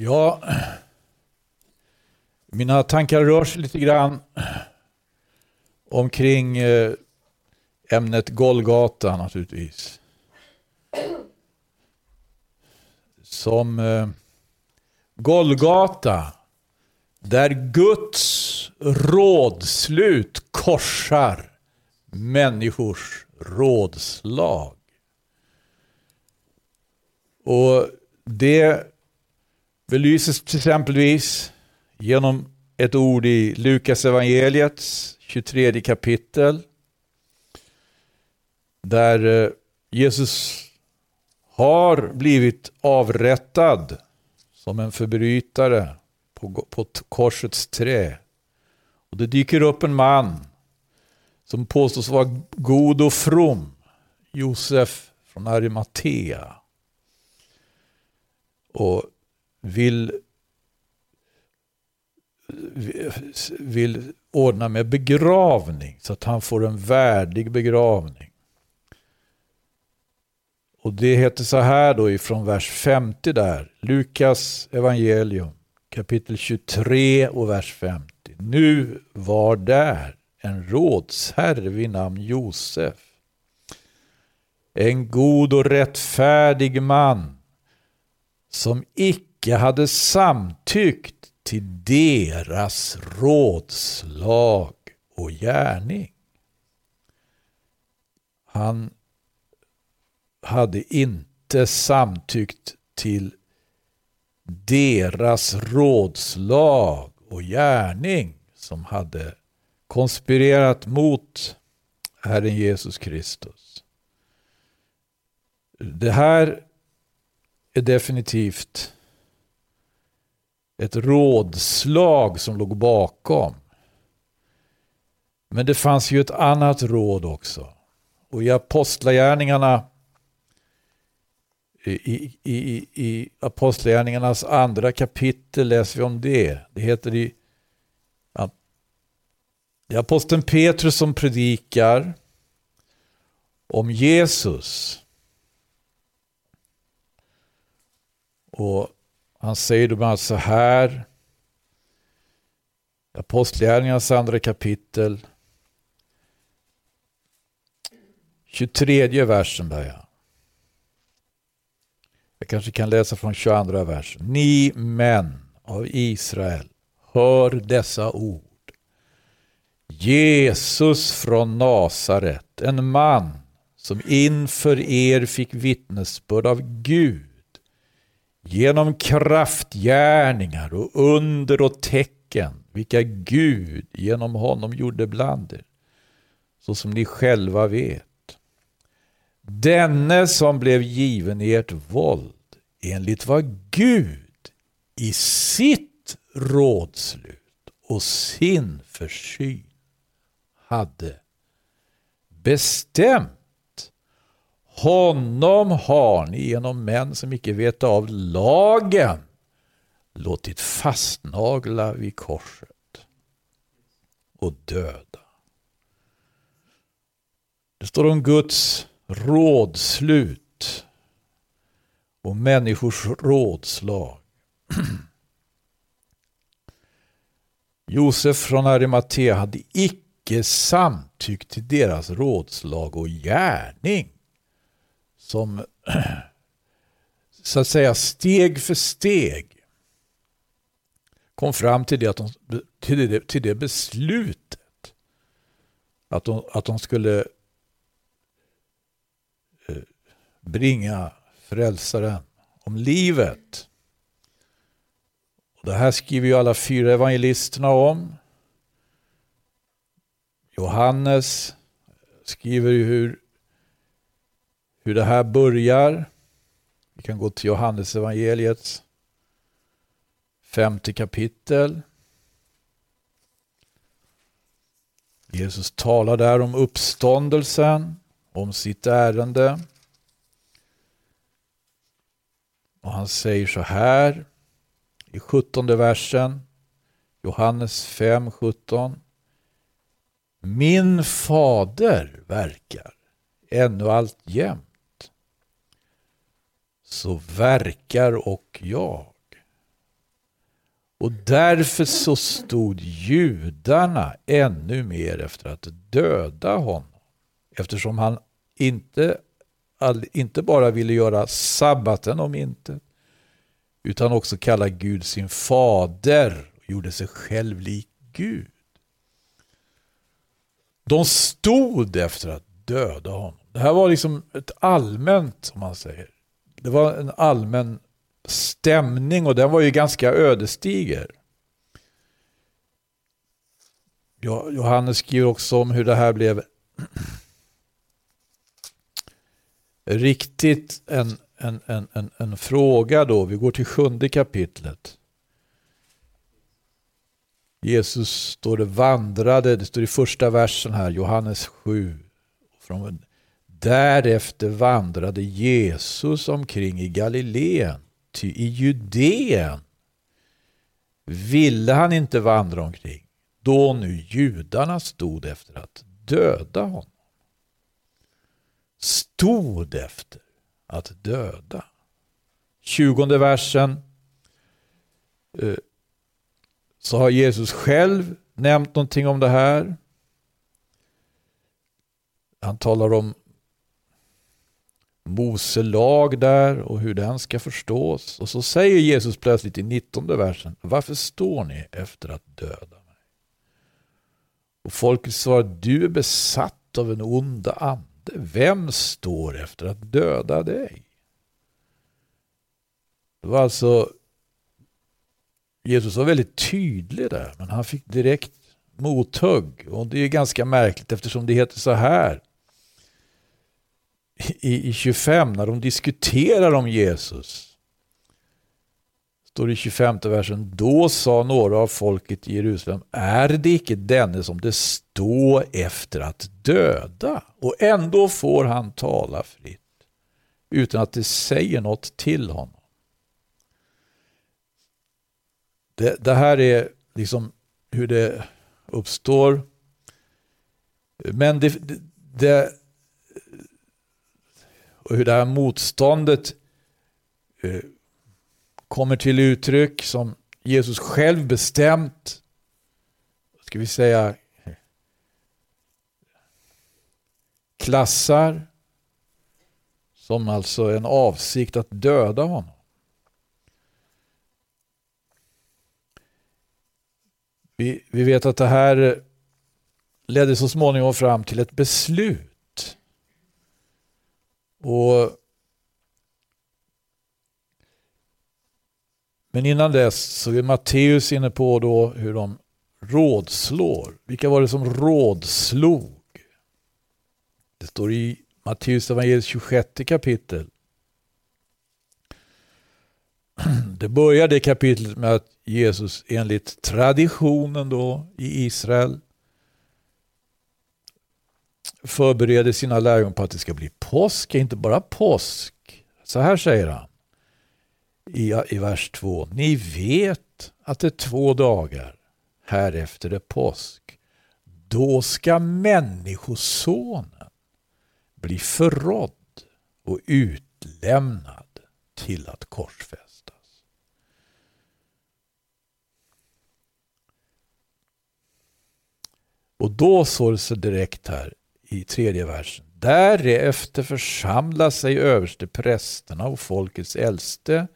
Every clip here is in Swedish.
Ja, mina tankar rör sig lite grann omkring eh, ämnet Golgata naturligtvis. Som eh, Golgata, där Guds rådslut korsar människors rådslag. Och det belyses till exempelvis genom ett ord i Lukas evangeliets 23 kapitel. Där eh, Jesus har blivit avrättad som en förbrytare på, på korsets trä. Och det dyker upp en man som påstås vara god och from. Josef från Arimatea. Och vill, vill ordna med begravning så att han får en värdig begravning. Och det heter så här då ifrån vers 50 där, Lukas evangelium kapitel 23 och vers 50. Nu var där en rådsherre vid namn Josef. En god och rättfärdig man som icke hade samtyckt till deras rådslag och gärning. Han hade inte samtyckt till deras rådslag och gärning som hade konspirerat mot Herren Jesus Kristus. Det här är definitivt ett rådslag som låg bakom. Men det fanns ju ett annat råd också. Och i Apostlagärningarna i, i, i Apostlagärningarnas andra kapitel läser vi om det. Det heter i ja, det är aposteln Petrus som predikar om Jesus. Och han säger då bland annat så här. Apostlagärningarnas andra kapitel. 23 versen börjar. Jag kanske kan läsa från 22 versen. Ni män av Israel, hör dessa ord. Jesus från Nasaret, en man som inför er fick vittnesbörd av Gud genom kraftgärningar och under och tecken vilka Gud genom honom gjorde bland er, så som ni själva vet. Denne som blev given i ert våld enligt vad Gud i sitt rådslut och sin försyn hade bestämt. Honom har ni genom män som icke vet av lagen låtit fastnagla vid korset och döda. Det står om Guds rådslut och människors rådslag. Josef från Arimatea hade icke samtyckt till deras rådslag och gärning som så att säga steg för steg kom fram till det, att de, till det, till det beslutet att de, att de skulle eh, bringa frälsaren om livet. Och det här skriver ju alla fyra evangelisterna om. Johannes skriver ju hur, hur det här börjar. Vi kan gå till Johannesevangeliets femte kapitel. Jesus talar där om uppståndelsen, om sitt ärende. Och han säger så här i sjuttonde versen, Johannes 5, 17. Min fader verkar ännu allt jämt. Så verkar och jag. Och därför så stod judarna ännu mer efter att döda honom. Eftersom han inte, inte bara ville göra sabbaten om inte, utan också kalla Gud sin fader och gjorde sig själv lik Gud. De stod efter att döda honom. Det här var liksom ett allmänt, som man säger. Det var en allmän stämning och den var ju ganska ödesdiger. Johannes skriver också om hur det här blev riktigt en, en, en, en, en fråga då. Vi går till sjunde kapitlet. Jesus står det vandrade, det står i första versen här, Johannes 7. Från, därefter vandrade Jesus omkring i Galileen Ty i Judeen ville han inte vandra omkring då nu judarna stod efter att döda honom. Stod efter att döda. Tjugonde versen eh, så har Jesus själv nämnt någonting om det här. Han talar om Mose lag där och hur den ska förstås. Och så säger Jesus plötsligt i 19 versen, varför står ni efter att döda mig? Och folket svarar, du är besatt av en ond ande. Vem står efter att döda dig? Det var alltså, Jesus var väldigt tydlig där, men han fick direkt mothugg. Och det är ganska märkligt eftersom det heter så här i, i 25 när de diskuterar om Jesus. Står i 25 versen. Då sa några av folket i Jerusalem. Är det icke denne som det står efter att döda? Och ändå får han tala fritt. Utan att det säger något till honom. Det, det här är liksom hur det uppstår. Men det, det, det och hur det här motståndet eh, kommer till uttryck som Jesus själv bestämt, ska vi säga, klassar som alltså en avsikt att döda honom. Vi, vi vet att det här ledde så småningom fram till ett beslut och Men innan dess så är Matteus inne på då hur de rådslår. Vilka var det som rådslog? Det står i Matteus evangeliets 26 kapitel. Det börjar det kapitlet med att Jesus enligt traditionen då i Israel förbereder sina lärjungar på att det ska bli påsk, inte bara påsk. Så här säger han i, i vers 2. Ni vet att det är två dagar härefter är påsk. Då ska människosonen bli förrådd och utlämnad till att korsfästas. Och då står det så direkt här i tredje versen. Därefter församlar sig översteprästerna och folkets äldste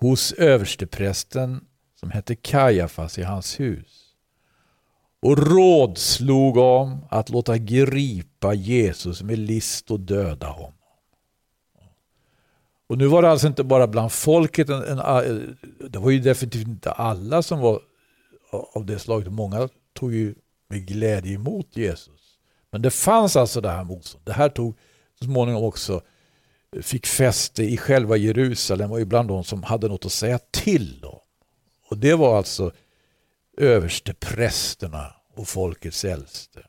hos översteprästen som hette Kajafas i hans hus och rådslog om att låta gripa Jesus med list och döda honom. Och nu var det alltså inte bara bland folket, en, en, det var ju definitivt inte alla som var av det slaget. Många tog ju med glädje emot Jesus. Men det fanns alltså det här motståndet. Det här tog så småningom också fick fäste i själva Jerusalem och ibland de som hade något att säga till om. Och det var alltså översteprästerna och folkets äldste.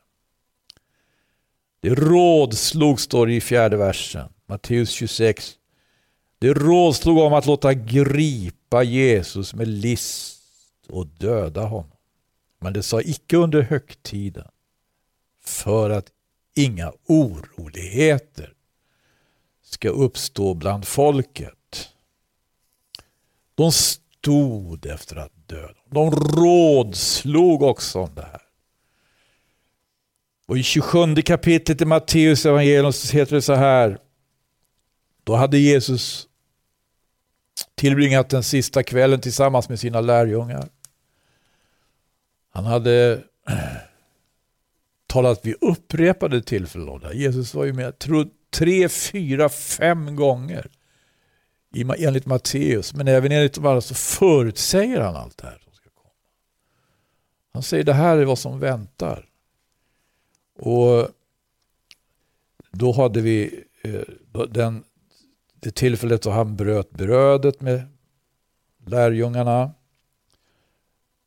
Det rådslog, står det i fjärde versen, Matteus 26. Det rådslog om att låta gripa Jesus med list och döda honom. Men det sa icke under högtiden för att inga oroligheter ska uppstå bland folket. De stod efter att döda. De rådslog också om det här. Och i 27 kapitlet i Matteus evangelium så heter det så här. Då hade Jesus tillbringat den sista kvällen tillsammans med sina lärjungar. Han hade talat vid upprepade tillfällen. Jesus var ju med tror, tre, fyra, fem gånger enligt Matteus. Men även enligt de andra så förutsäger han allt det här som ska komma. Han säger det här är vad som väntar. Och då hade vi eh, den, det tillfället då han bröt brödet med lärjungarna.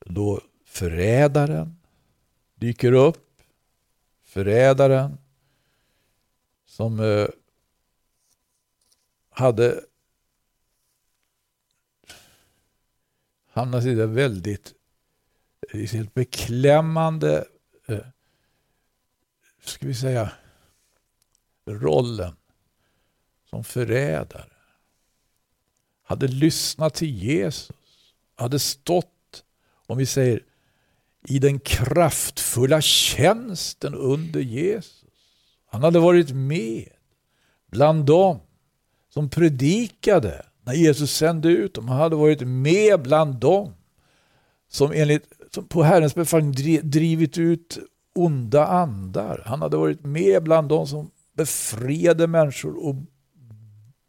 Då förrädaren dyker upp. Förrädaren som eh, hade hamnat i det väldigt helt beklämmande eh, ska vi säga, rollen som förrädare. Hade lyssnat till Jesus. Hade stått, om vi säger, i den kraftfulla tjänsten under Jesus. Han hade varit med bland dem som predikade när Jesus sände ut dem. Han hade varit med bland dem som enligt som på Herrens befallning drivit ut onda andar. Han hade varit med bland dem som befriade människor och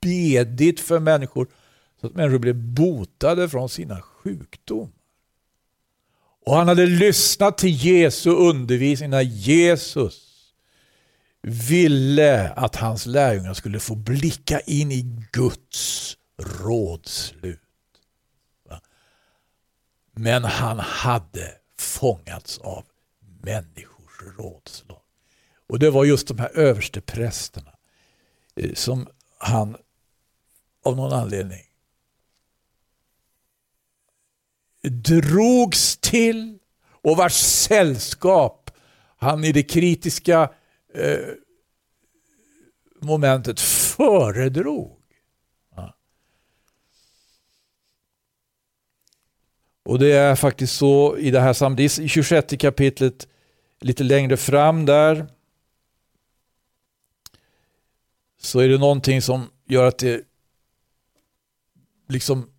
bedit för människor så att människor blev botade från sina sjukdomar. Och han hade lyssnat till Jesu undervisning när Jesus ville att hans lärjungar skulle få blicka in i Guds rådslut. Men han hade fångats av människors rådslag. Och det var just de här översteprästerna eh, som han av någon anledning drogs till och vars sällskap han i det kritiska eh, momentet föredrog. Ja. Och det är faktiskt så i det här samtidigt, i 26 kapitlet lite längre fram där så är det någonting som gör att det liksom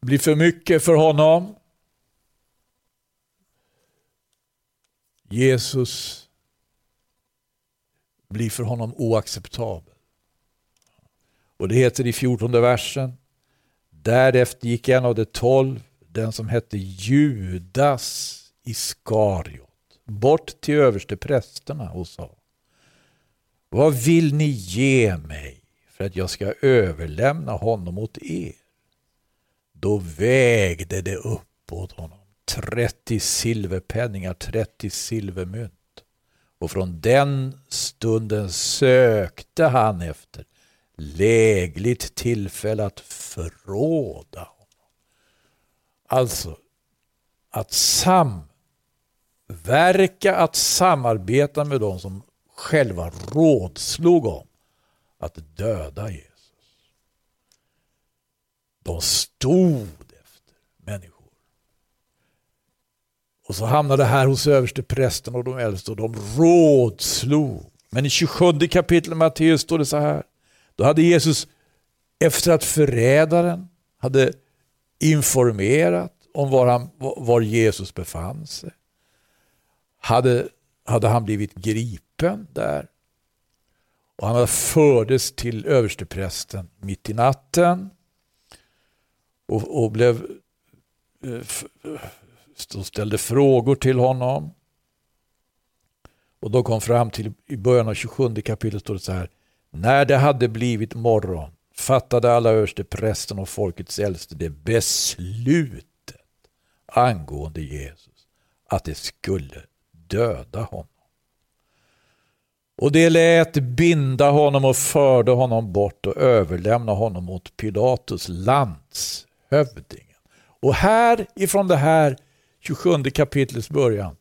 blir för mycket för honom. Jesus blir för honom oacceptabel. Och det heter i 14 versen. Därefter gick en av de tolv, den som hette Judas, Iskariot bort till översteprästerna och sa Vad vill ni ge mig för att jag ska överlämna honom åt er? Då vägde det upp åt honom 30 silverpenningar, 30 silvermynt. Och från den stunden sökte han efter lägligt tillfälle att förråda honom. Alltså, att samverka, att samarbeta med dem som själva rådslog om att döda Jesus. De stod efter människor. Och så hamnade det här hos överste prästen och de äldste och de rådslog. Men i 27 kapitlet Matteus står det så här. Då hade Jesus efter att förrädaren hade informerat om var, han, var Jesus befann sig hade, hade han blivit gripen där. Och han fördes till översteprästen mitt i natten och, och blev, eh, de ställde frågor till honom. Och då kom fram till i början av 27 kapitlet står det så här. När det hade blivit morgon fattade alla översteprästen och folkets äldste det beslutet angående Jesus att det skulle döda honom. Och det lät binda honom och förde honom bort och överlämna honom åt Pilatus Hövdingen. Och här ifrån det här 27 kapitlets början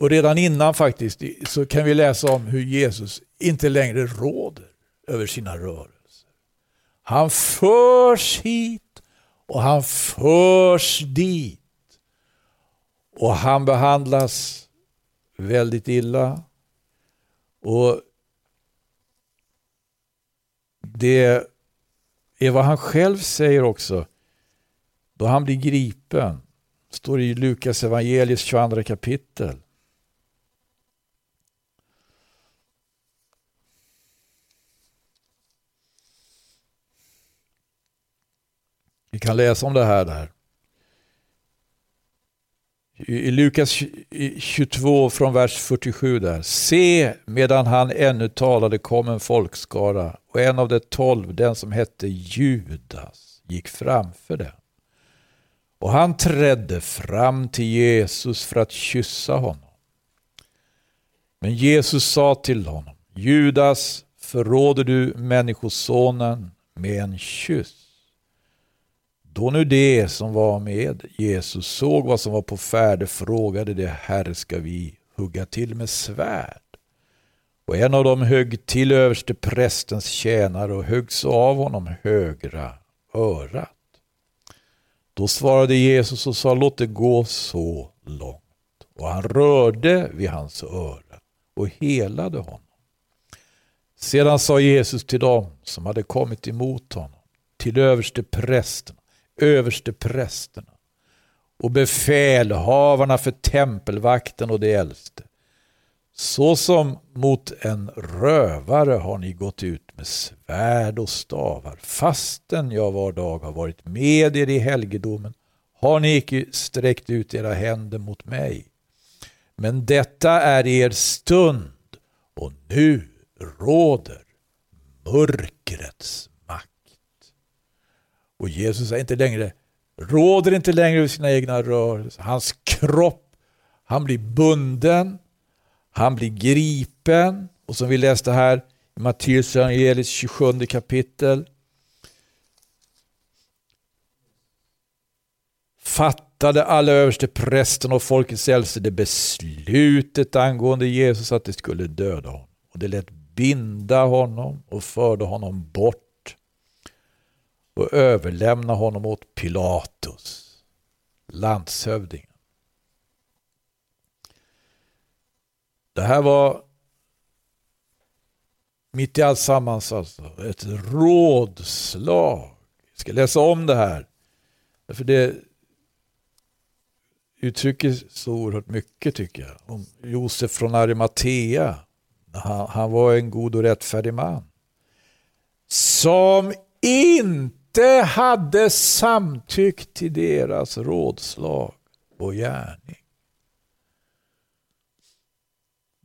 och redan innan faktiskt så kan vi läsa om hur Jesus inte längre råder över sina rörelser. Han förs hit och han förs dit. Och han behandlas väldigt illa. Och det är vad han själv säger också. Då han blir gripen. Står i Lukas evangeliets 22 kapitel. Vi kan läsa om det här där. I Lukas 22 från vers 47 där. Se, medan han ännu talade kom en folkskara och en av de tolv, den som hette Judas, gick framför den. Och han trädde fram till Jesus för att kyssa honom. Men Jesus sa till honom, Judas, förråder du Människosonen med en kyss? Då nu de som var med Jesus såg vad som var på färde frågade det Herre ska vi hugga till med svärd? Och en av dem högg till överste prästens tjänare och högg så av honom högra örat. Då svarade Jesus och sa låt det gå så långt. Och han rörde vid hans öra och helade honom. Sedan sa Jesus till dem som hade kommit emot honom, till översteprästerna, översteprästerna och befälhavarna för tempelvakten och de äldste. Så som mot en rövare har ni gått ut med svärd och stavar. Fastän jag var dag har varit med er i helgedomen har ni icke sträckt ut era händer mot mig. Men detta är er stund och nu råder mörkrets makt. och Jesus är inte längre, råder inte längre över sina egna rörelser. Hans kropp, han blir bunden, han blir gripen. Och som vi läste här i Matteus evangeliets 27 kapitel. fattade alla överste prästen och folkets äldste det beslutet angående Jesus att de skulle döda honom. Och det lät binda honom och förde honom bort och överlämna honom åt Pilatus, landshövdingen. Det här var mitt i alltsammans alltså, ett rådslag. Jag ska läsa om det här. För det uttrycker så oerhört mycket tycker jag. Om Josef från Arimatea. Han, han var en god och rättfärdig man. Som inte inte hade samtyckt till deras rådslag och gärning.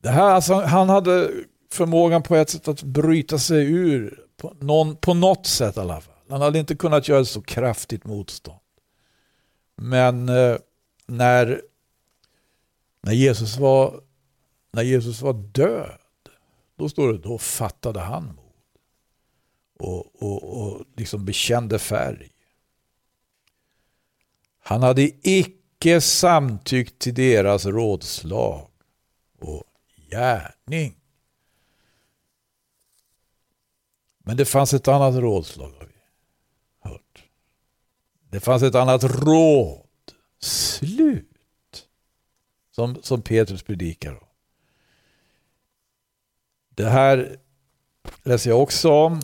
Det här, alltså, han hade förmågan på ett sätt att bryta sig ur, på, någon, på något sätt i alla fall. Han hade inte kunnat göra så kraftigt motstånd. Men eh, när, när, Jesus var, när Jesus var död, då står det, då fattade han mod och, och, och liksom bekände färg. Han hade icke samtyckt till deras rådslag och gärning. Men det fanns ett annat rådslag har vi hört. Det fanns ett annat råd. Slut. Som, som Petrus predikar om. Det här läser jag också om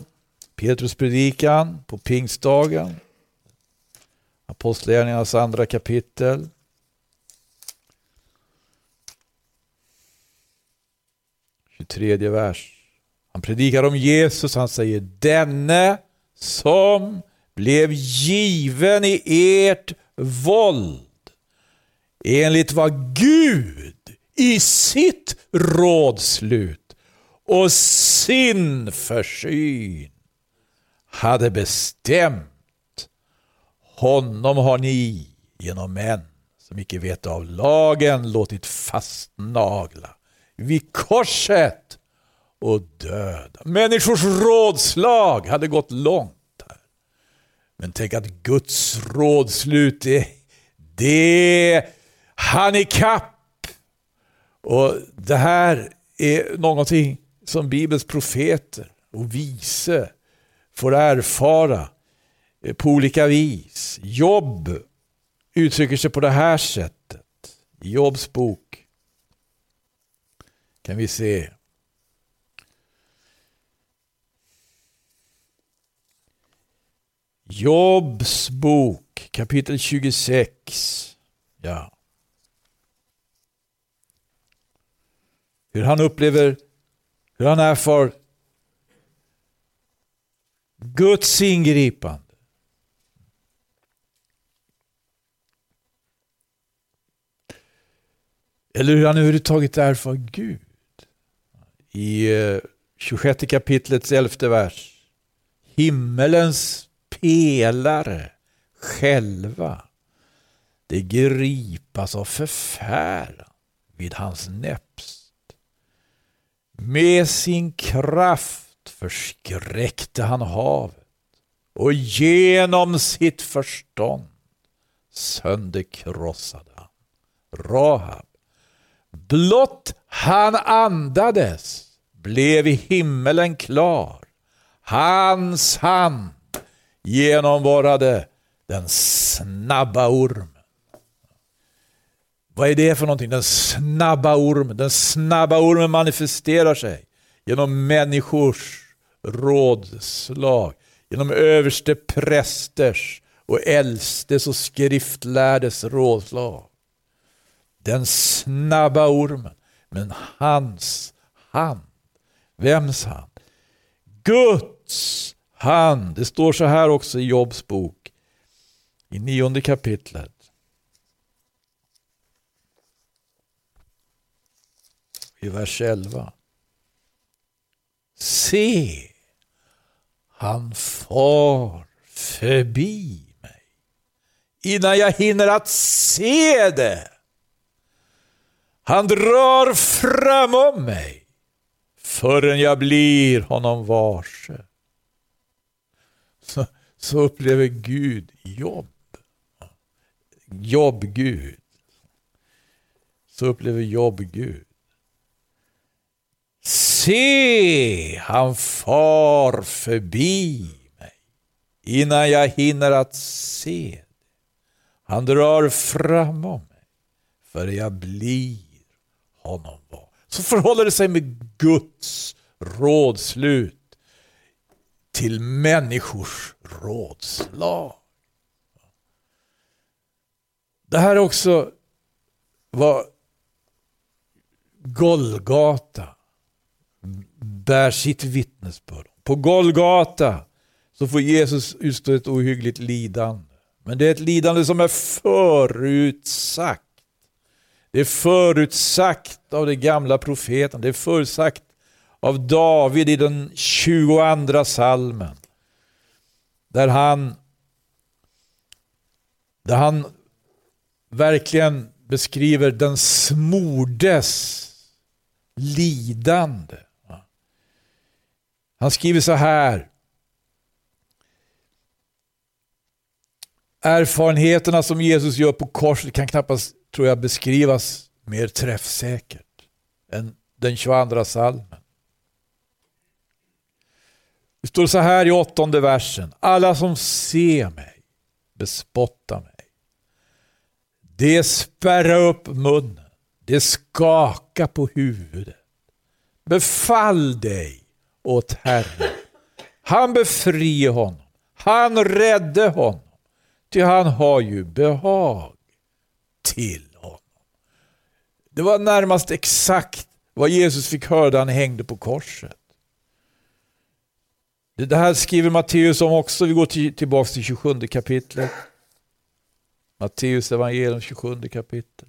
Petrus predikan på pingstdagen. Apostlagärningarnas andra kapitel. Tredje vers. Han predikar om Jesus, han säger denne som blev given i ert våld enligt vad Gud i sitt rådslut och sin försyn hade bestämt. Honom har ni genom män som icke vet av lagen låtit fastnagla vid korset och döda. Människors rådslag hade gått långt. här. Men tänk att Guds rådslut, det, det han i kapp. Och det här är någonting som Bibelns profeter och vise får erfara eh, på olika vis. Jobb uttrycker sig på det här sättet. I Jobs bok kan vi se Jobs bok kapitel 26. Ja. Hur han upplever, hur han erfar Guds ingripande. Eller hur han överhuvudtaget erfar Gud. I eh, 26 kapitlets elfte vers. Himmelens pelare själva. Det gripas av förfäran vid hans näpst. Med sin kraft förskräckte han havet och genom sitt förstånd sönderkrossade han Rahab. Blott han andades blev himmelen klar. Hans hand genomborrade den snabba ormen. Vad är det för någonting? Den snabba ormen. Den snabba ormen manifesterar sig genom människors rådslag, genom överste prästers och äldstes och skriftlärdes rådslag. Den snabba ormen. Men hans hand. Vems hand? Guds hand. det står så här också i Jobs bok, i nionde kapitlet. I vers 11. Se, han far förbi mig innan jag hinner att se det. Han drar framom mig förrän jag blir honom varse så, så upplever Gud jobb. Jobb Gud. Så upplever jobb Gud. Se, han far förbi mig innan jag hinner att se det. Han drar framom mig för jag blir honom var. Så förhåller det sig med Guds rådslut till människors rådslag. Det här är också vad Golgata bär sitt vittnesbörd På Golgata så får Jesus utstå ett ohyggligt lidande. Men det är ett lidande som är förutsagt. Det är förutsagt av de gamla profeten, Det är förutsagt av David i den 22 salmen. Där han, där han verkligen beskriver den smordes lidande. Han skriver så här. Erfarenheterna som Jesus gör på korset kan knappast, tror jag, beskrivas mer träffsäkert än den 22 salmen. Det står så här i åttonde versen. Alla som ser mig bespottar mig. Det spärrar upp munnen. Det skakar på huvudet. Befall dig åt Herren. Han befriar honom. Han rädde honom. Ty han har ju behag till honom. Det var närmast exakt vad Jesus fick höra när han hängde på korset. Det här skriver Matteus om också. Vi går till, tillbaka till 27 kapitlet. Matteus evangelium 27 kapitel.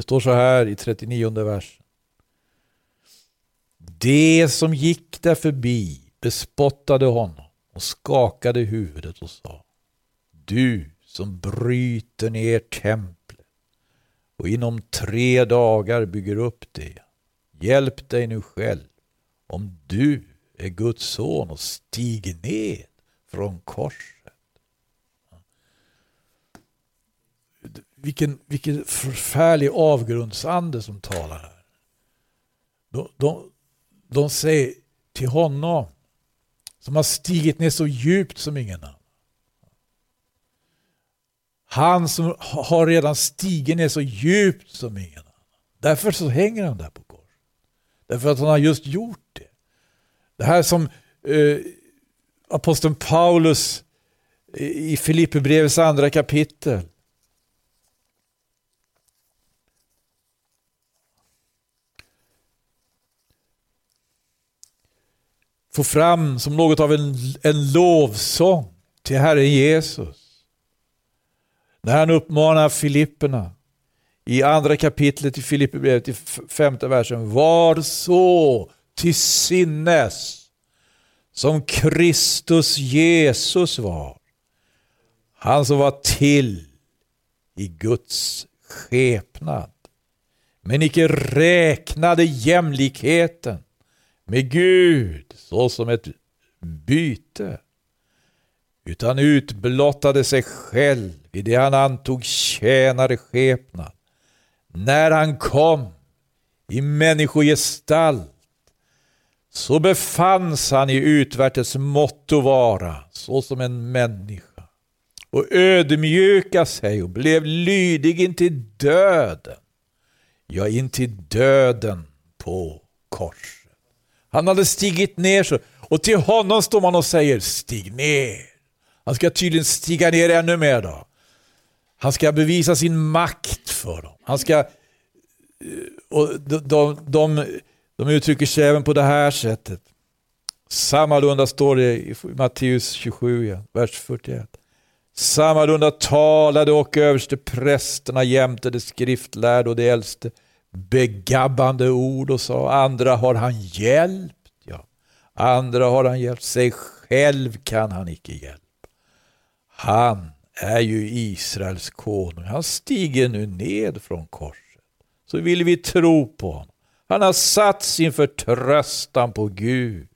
Det står så här i 39 versen. Det som gick där förbi bespottade honom och skakade huvudet och sa Du som bryter ner templet och inom tre dagar bygger upp det. Hjälp dig nu själv om du är Guds son och stig ned från korset. Vilken, vilken förfärlig avgrundsande som talar här. De, de, de säger till honom som har stigit ner så djupt som ingen annan. Han som har redan stigit ner så djupt som ingen annan. Därför så hänger han där på korset. Därför att han har just gjort det. Det här som eh, aposteln Paulus i Filipperbrevets andra kapitel få fram som något av en, en lovsång till Herren Jesus. När han uppmanar Filipperna i andra kapitlet i Filipperbrevet i femte versen. Var så till sinnes som Kristus Jesus var. Han som var till i Guds skepnad men icke räknade jämlikheten med Gud såsom ett byte utan utblottade sig själv i det han antog tjänare skepnad när han kom i människogestalt så befanns han i utvärtes motto vara såsom en människa och ödmjuka sig och blev lydig intill döden. Ja, intill döden på korset. Han hade stigit ner så, och till honom står man och säger stig ner. Han ska tydligen stiga ner ännu mer då. Han ska bevisa sin makt för dem. Han ska, eh, och de, de, de, de uttrycker sig även på det här sättet. Sammalunda står det i Matteus 27, vers 41. Sammalunda talade och överste prästerna jämte de skriftlärde och de äldste begabbande ord och sa andra har han hjälpt. Ja. Andra har han hjälpt, sig själv kan han icke hjälpa. Han är ju Israels konung. Han stiger nu ned från korset. Så vill vi tro på honom. Han har satt sin förtröstan på Gud.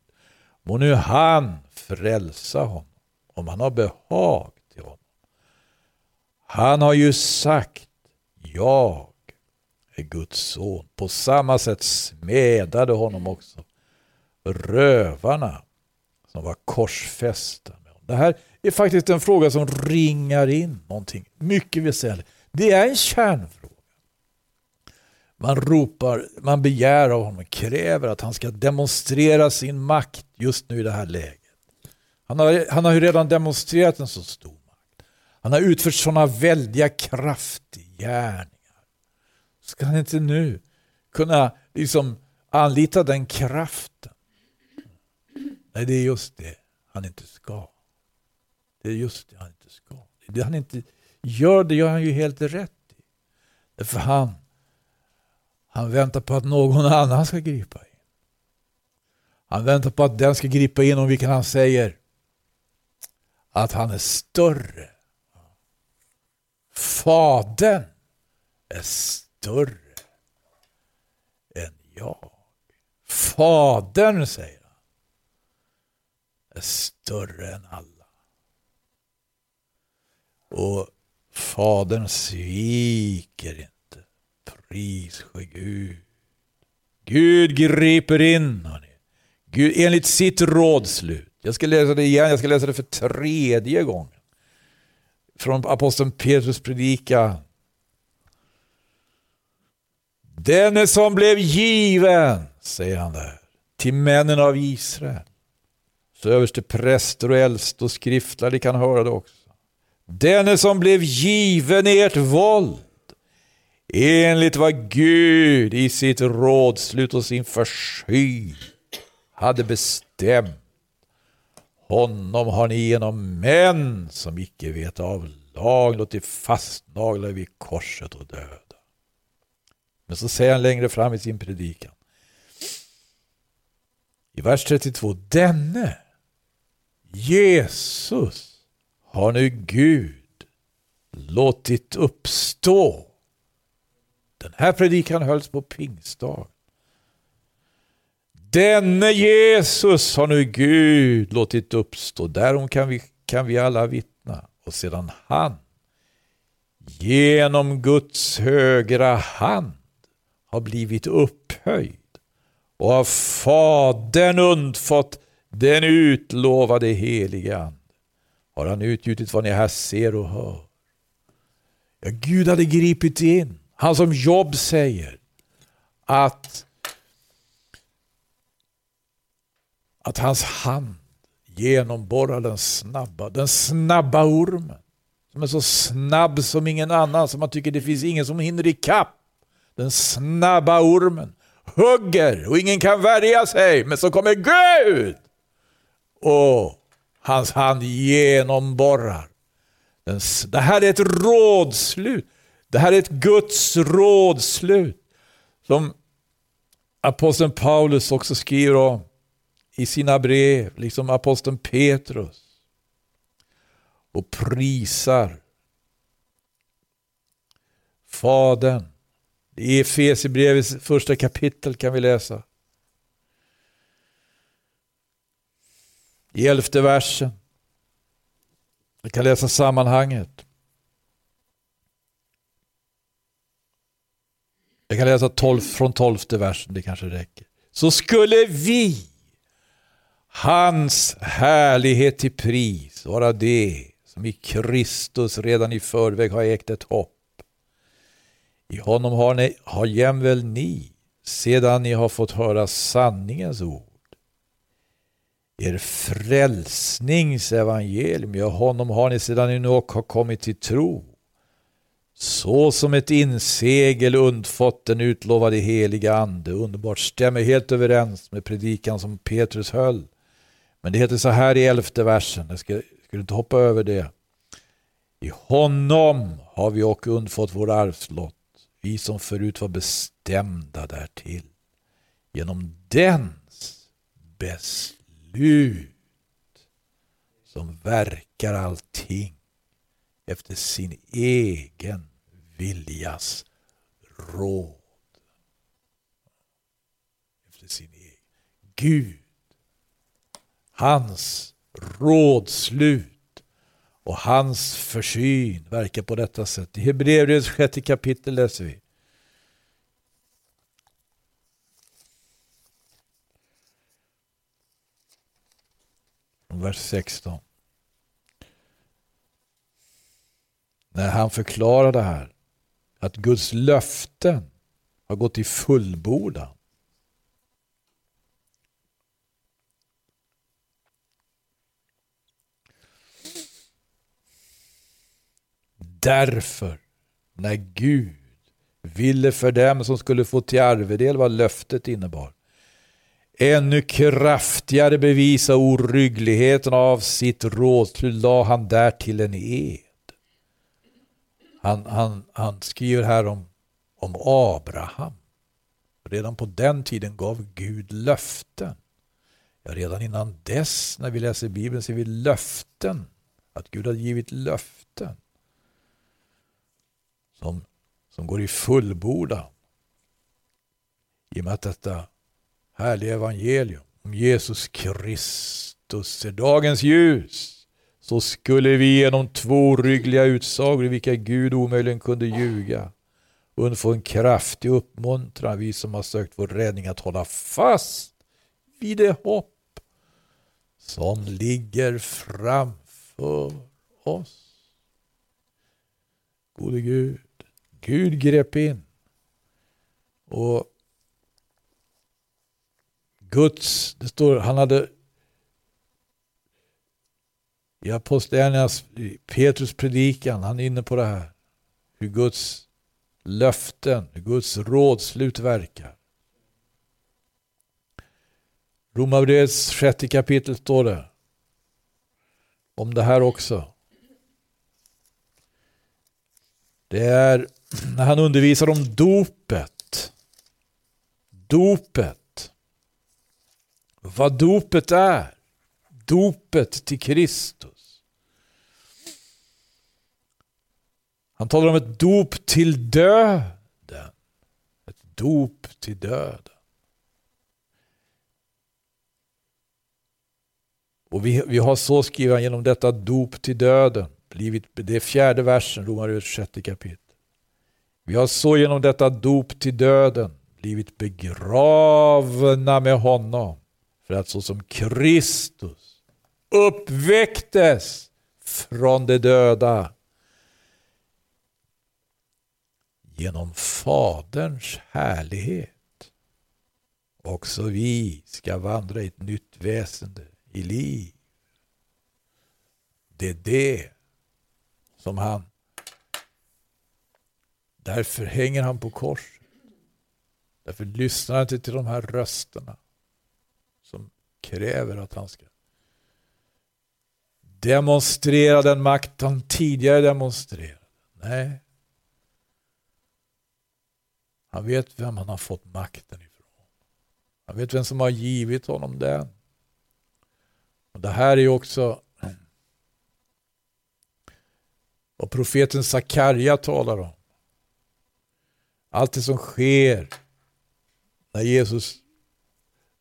Må nu han frälsa honom om han har behag till honom. Han har ju sagt, jag Guds son. På samma sätt smedade honom också rövarna som var korsfästa. Det här är faktiskt en fråga som ringar in någonting mycket väsentligt. Det är en kärnfråga. Man ropar, man begär av honom, kräver att han ska demonstrera sin makt just nu i det här läget. Han har, han har ju redan demonstrerat en så stor makt. Han har utfört sådana väldiga kraftgärningar. Ska han inte nu kunna liksom anlita den kraften? Nej, det är just det han inte ska. Det är just det han inte ska. Det han inte gör, det gör han ju helt rätt i. Därför han, han väntar på att någon annan ska gripa in. Han väntar på att den ska gripa in om vilken han säger att han är större. Fadern är större Större än jag. Fadern, säger han, är större än alla. Och Fadern sviker inte. Pris ske Gud. Gud griper in. Hörni. Gud, enligt sitt rådslut. Jag ska läsa det igen, jag ska läsa det för tredje gången. Från aposteln Petrus predikan. Denne som blev given, säger han där, till männen av Israel. Så överste präster och äldste och skriftlärde kan höra det också. Denne som blev given ert våld enligt vad Gud i sitt rådslut och sin försky hade bestämt. Honom har ni genom män som icke vet av lag låtit fastnagla vid korset och död. Men så säger han längre fram i sin predikan. I vers 32. Denne Jesus har nu Gud låtit uppstå Den här predikan hölls på pingstdag. Denne Jesus har nu Gud låtit uppstå. Därom kan vi, kan vi alla vittna. Och sedan han genom Guds högra hand har blivit upphöjd och av Fadern undfått den utlovade heliga Ande har han utgjutit vad ni här ser och hör. Ja, Gud hade gripit in. Han som Jobb säger att, att hans hand genomborrar den snabba, den snabba ormen. Som är så snabb som ingen annan, som man tycker det finns ingen som hinner ikapp. Den snabba ormen hugger och ingen kan värja sig, men så kommer Gud och hans hand genomborrar. Det här är ett rådslut. Det här är ett Guds rådslut. Som aposteln Paulus också skriver om i sina brev, liksom aposteln Petrus. Och prisar Fadern. I Efesierbrevets första kapitel kan vi läsa. I elfte versen. Vi kan läsa sammanhanget. Jag kan läsa 12, från tolfte versen, det kanske räcker. Så skulle vi, hans härlighet till pris, vara det som i Kristus redan i förväg har ägt ett hopp. I honom har, ni, har jämväl ni, sedan ni har fått höra sanningens ord, er frälsningsevangelium, ja honom har ni sedan ni nu har kommit till tro. Så som ett insegel undfått den utlovade heliga ande. Underbart, stämmer helt överens med predikan som Petrus höll. Men det heter så här i elfte versen, jag ska, skulle inte hoppa över det. I honom har vi och undfått vår arvslott, vi som förut var bestämda därtill. Genom dens beslut som verkar allting efter sin egen viljas råd. Efter sin egen. Gud, hans rådslut och hans försyn verkar på detta sätt. I Hebreerbrevets sjätte kapitel läser vi. vers 16. När han förklarar det här, att Guds löften har gått i fullbordan. Därför, när Gud ville för dem som skulle få till arvedel vad löftet innebar, ännu kraftigare bevisa oryggligheten av sitt rådslut la han därtill en ed. Han, han, han skriver här om, om Abraham. Redan på den tiden gav Gud löften. Ja, redan innan dess, när vi läser Bibeln, ser vi löften. Att Gud har givit löften. Som, som går i fullbordan. I och med att detta härliga evangelium om Jesus Kristus är dagens ljus så skulle vi genom två ryggliga utsagor i vilka Gud omöjligen kunde ljuga undfå en kraftig uppmuntran, vi som har sökt vår räddning, att hålla fast vid det hopp som ligger framför oss. Gode Gud, Gud grep in och Guds, det står, han hade i Apostlagärningarnas, Petrus predikan, han är inne på det här. Hur Guds löften, hur Guds rådslut verkar. Romarbrevets sjätte kapitel står det om det här också. Det är när han undervisar om dopet. Dopet vad dopet är. Dopet till Kristus. Han talar om ett dop till döden. Ett dop till döden. Och vi, vi har så skrivit genom detta dop till döden, blivit, det är fjärde versen, Romarbrevet sjätte kapitel. Vi har så genom detta dop till döden blivit begravna med honom för att så som Kristus uppväcktes från de döda genom Faderns härlighet. Också vi ska vandra i ett nytt väsende, i liv. Det är det som han... Därför hänger han på korset. Därför lyssnar han inte till de här rösterna som kräver att han ska demonstrera den makt han tidigare demonstrerade. Nej. Han vet vem han har fått makten ifrån. Han vet vem som har givit honom den. Och Det här är också vad profeten Sakarja talar om. Allt det som sker när Jesus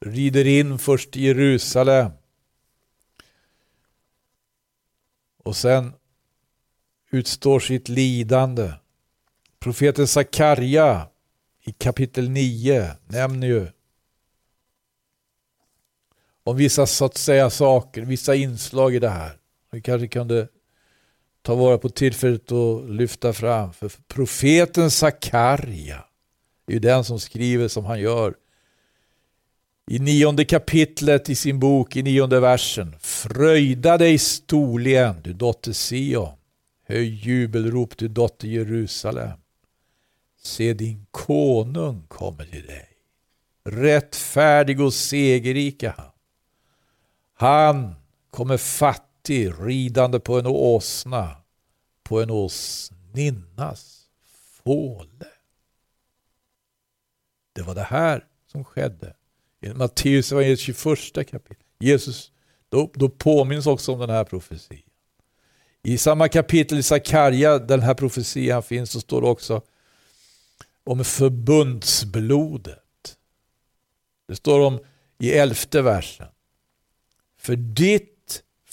rider in först i Jerusalem och sen utstår sitt lidande. Profeten Sakarja i kapitel 9 nämner ju om vissa så att säga saker, vissa inslag i det här. Vi kanske kunde ta vara på tillfället och lyfta fram. För profeten Sakarja är ju den som skriver som han gör i nionde kapitlet i sin bok, i nionde versen. Fröjda dig storligen, du dotter Sion. Höj jubelrop, du dotter Jerusalem. Se din konung kommer till dig. Rättfärdig och segerrik han. Han kommer Matti ridande på en åsna, på en åsninnas fåle. Det var det här som skedde i Matteus evangeliet 21 kapitel. Jesus, då, då påminns också om den här profetian. I samma kapitel i Sakarja, den här profetian finns, så står det också om förbundsblodet. Det står om i elfte versen. För ditt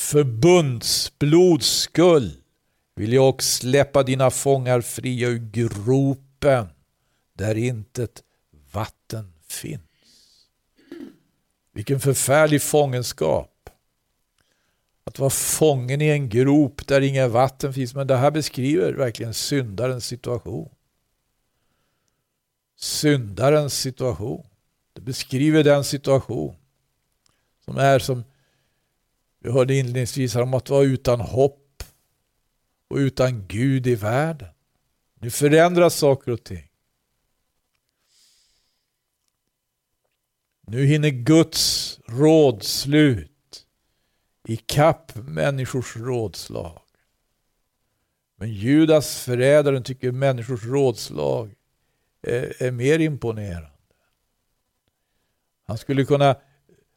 förbundsblods skull vill jag också släppa dina fångar fria ur gropen där intet vatten finns. Vilken förfärlig fångenskap. Att vara fången i en grop där inga vatten finns. Men det här beskriver verkligen syndarens situation. Syndarens situation. Det beskriver den situation som är som vi hörde inledningsvis om att vara utan hopp och utan Gud i världen. Nu förändras saker och ting. Nu hinner Guds rådslut i kapp människors rådslag. Men Judas förrädaren tycker människors rådslag är, är mer imponerande. Han skulle, kunna,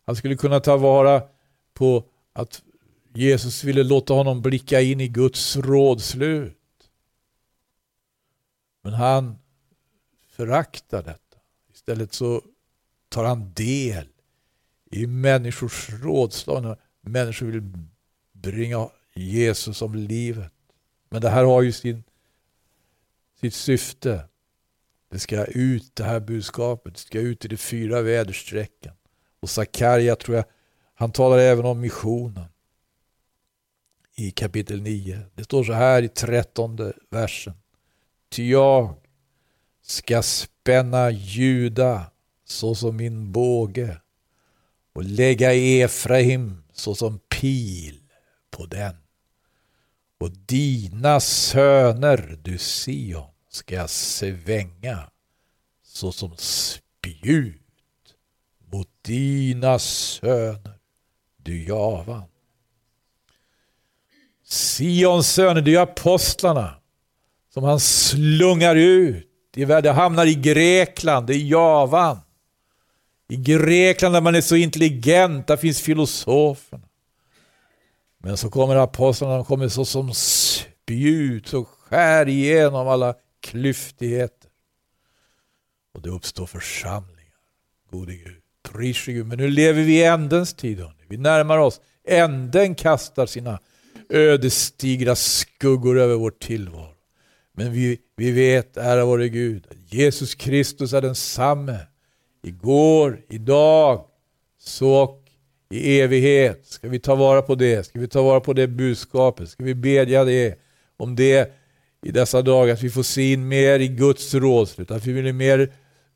han skulle kunna ta vara på att Jesus ville låta honom blicka in i Guds rådslut. Men han föraktar detta. Istället så tar han del i människors rådslag när människor vill bringa Jesus om livet. Men det här har ju sin, sitt syfte. Det ska ut, det här budskapet, det ska ut i de fyra väderstrecken. Och Sakarja tror jag, han talar även om missionen i kapitel 9. Det står så här i trettonde versen. Ty jag ska spänna Juda såsom min båge och lägga Efraim såsom pil på den. Och dina söner, du Sion, ska svänga såsom spjut mot dina söner, du Javan. Sions söner, det är apostlarna som han slungar ut. Det hamnar i Grekland, det är Javan. I Grekland där man är så intelligent, där finns filosoferna. Men så kommer apostlarna, de kommer så som spjut och skär igenom alla klyftigheter. och det uppstår församlingar. Gode Gud, pris Gud. Men nu lever vi i ändens tid. Hörni. Vi närmar oss. Änden kastar sina ödesdigra skuggor över vår tillvaro. Men vi, vi vet, ära vare Gud, att Jesus Kristus är densamme igår, idag, så och i evighet. Ska vi ta vara på det? Ska vi ta vara på det budskapet? Ska vi bedja det, om det i dessa dagar, att vi får se in mer i Guds rådslut, att vi blir mer,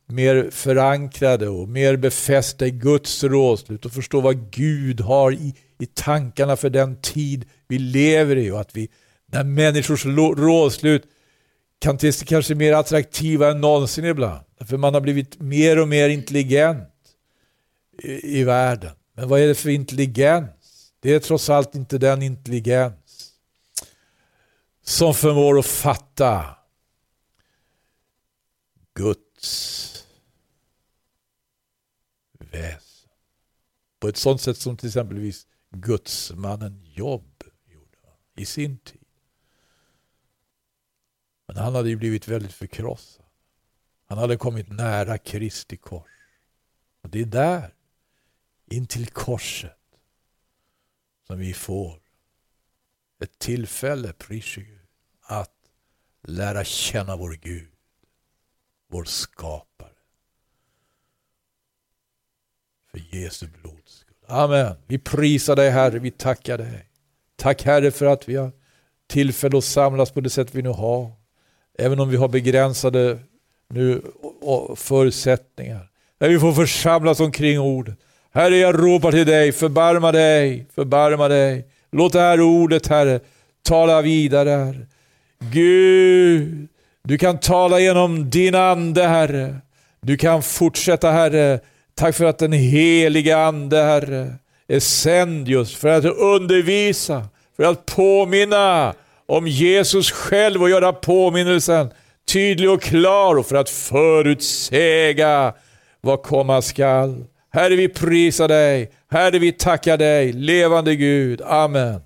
mer förankrade och mer befästa i Guds rådslut och förstå vad Gud har i, i tankarna för den tid vi lever i och att vi, när människors rådslut kan te sig kanske mer attraktiva än någonsin ibland. För man har blivit mer och mer intelligent i, i världen. Men vad är det för intelligens? Det är trots allt inte den intelligens som förmår att fatta Guds väsen. På ett sånt sätt som till exempelvis gudsmannen Jobb gjorde i sin tid. Men han hade ju blivit väldigt förkrossad. Han hade kommit nära Kristi kors. Och det är där, in till korset, som vi får ett tillfälle, pris att lära känna vår Gud, vår skapare. För Jesu blods skull. Amen. Vi prisar dig Herre, vi tackar dig. Tack Herre för att vi har tillfälle att samlas på det sätt vi nu har. Även om vi har begränsade nu förutsättningar. När vi får församlas omkring ordet. Herre, jag ropar till dig, förbarma dig, förbarma dig. Låt det här ordet, Herre, tala vidare, Herre. Gud, du kan tala genom din ande, Herre. Du kan fortsätta, Herre. Tack för att den heliga Ande, Herre, är sänd just för att undervisa, för att påminna om Jesus själv och göra påminnelsen tydlig och klar och för att förutsäga vad komma skall. Herre, vi prisar dig. Herre, vi tackar dig, levande Gud. Amen.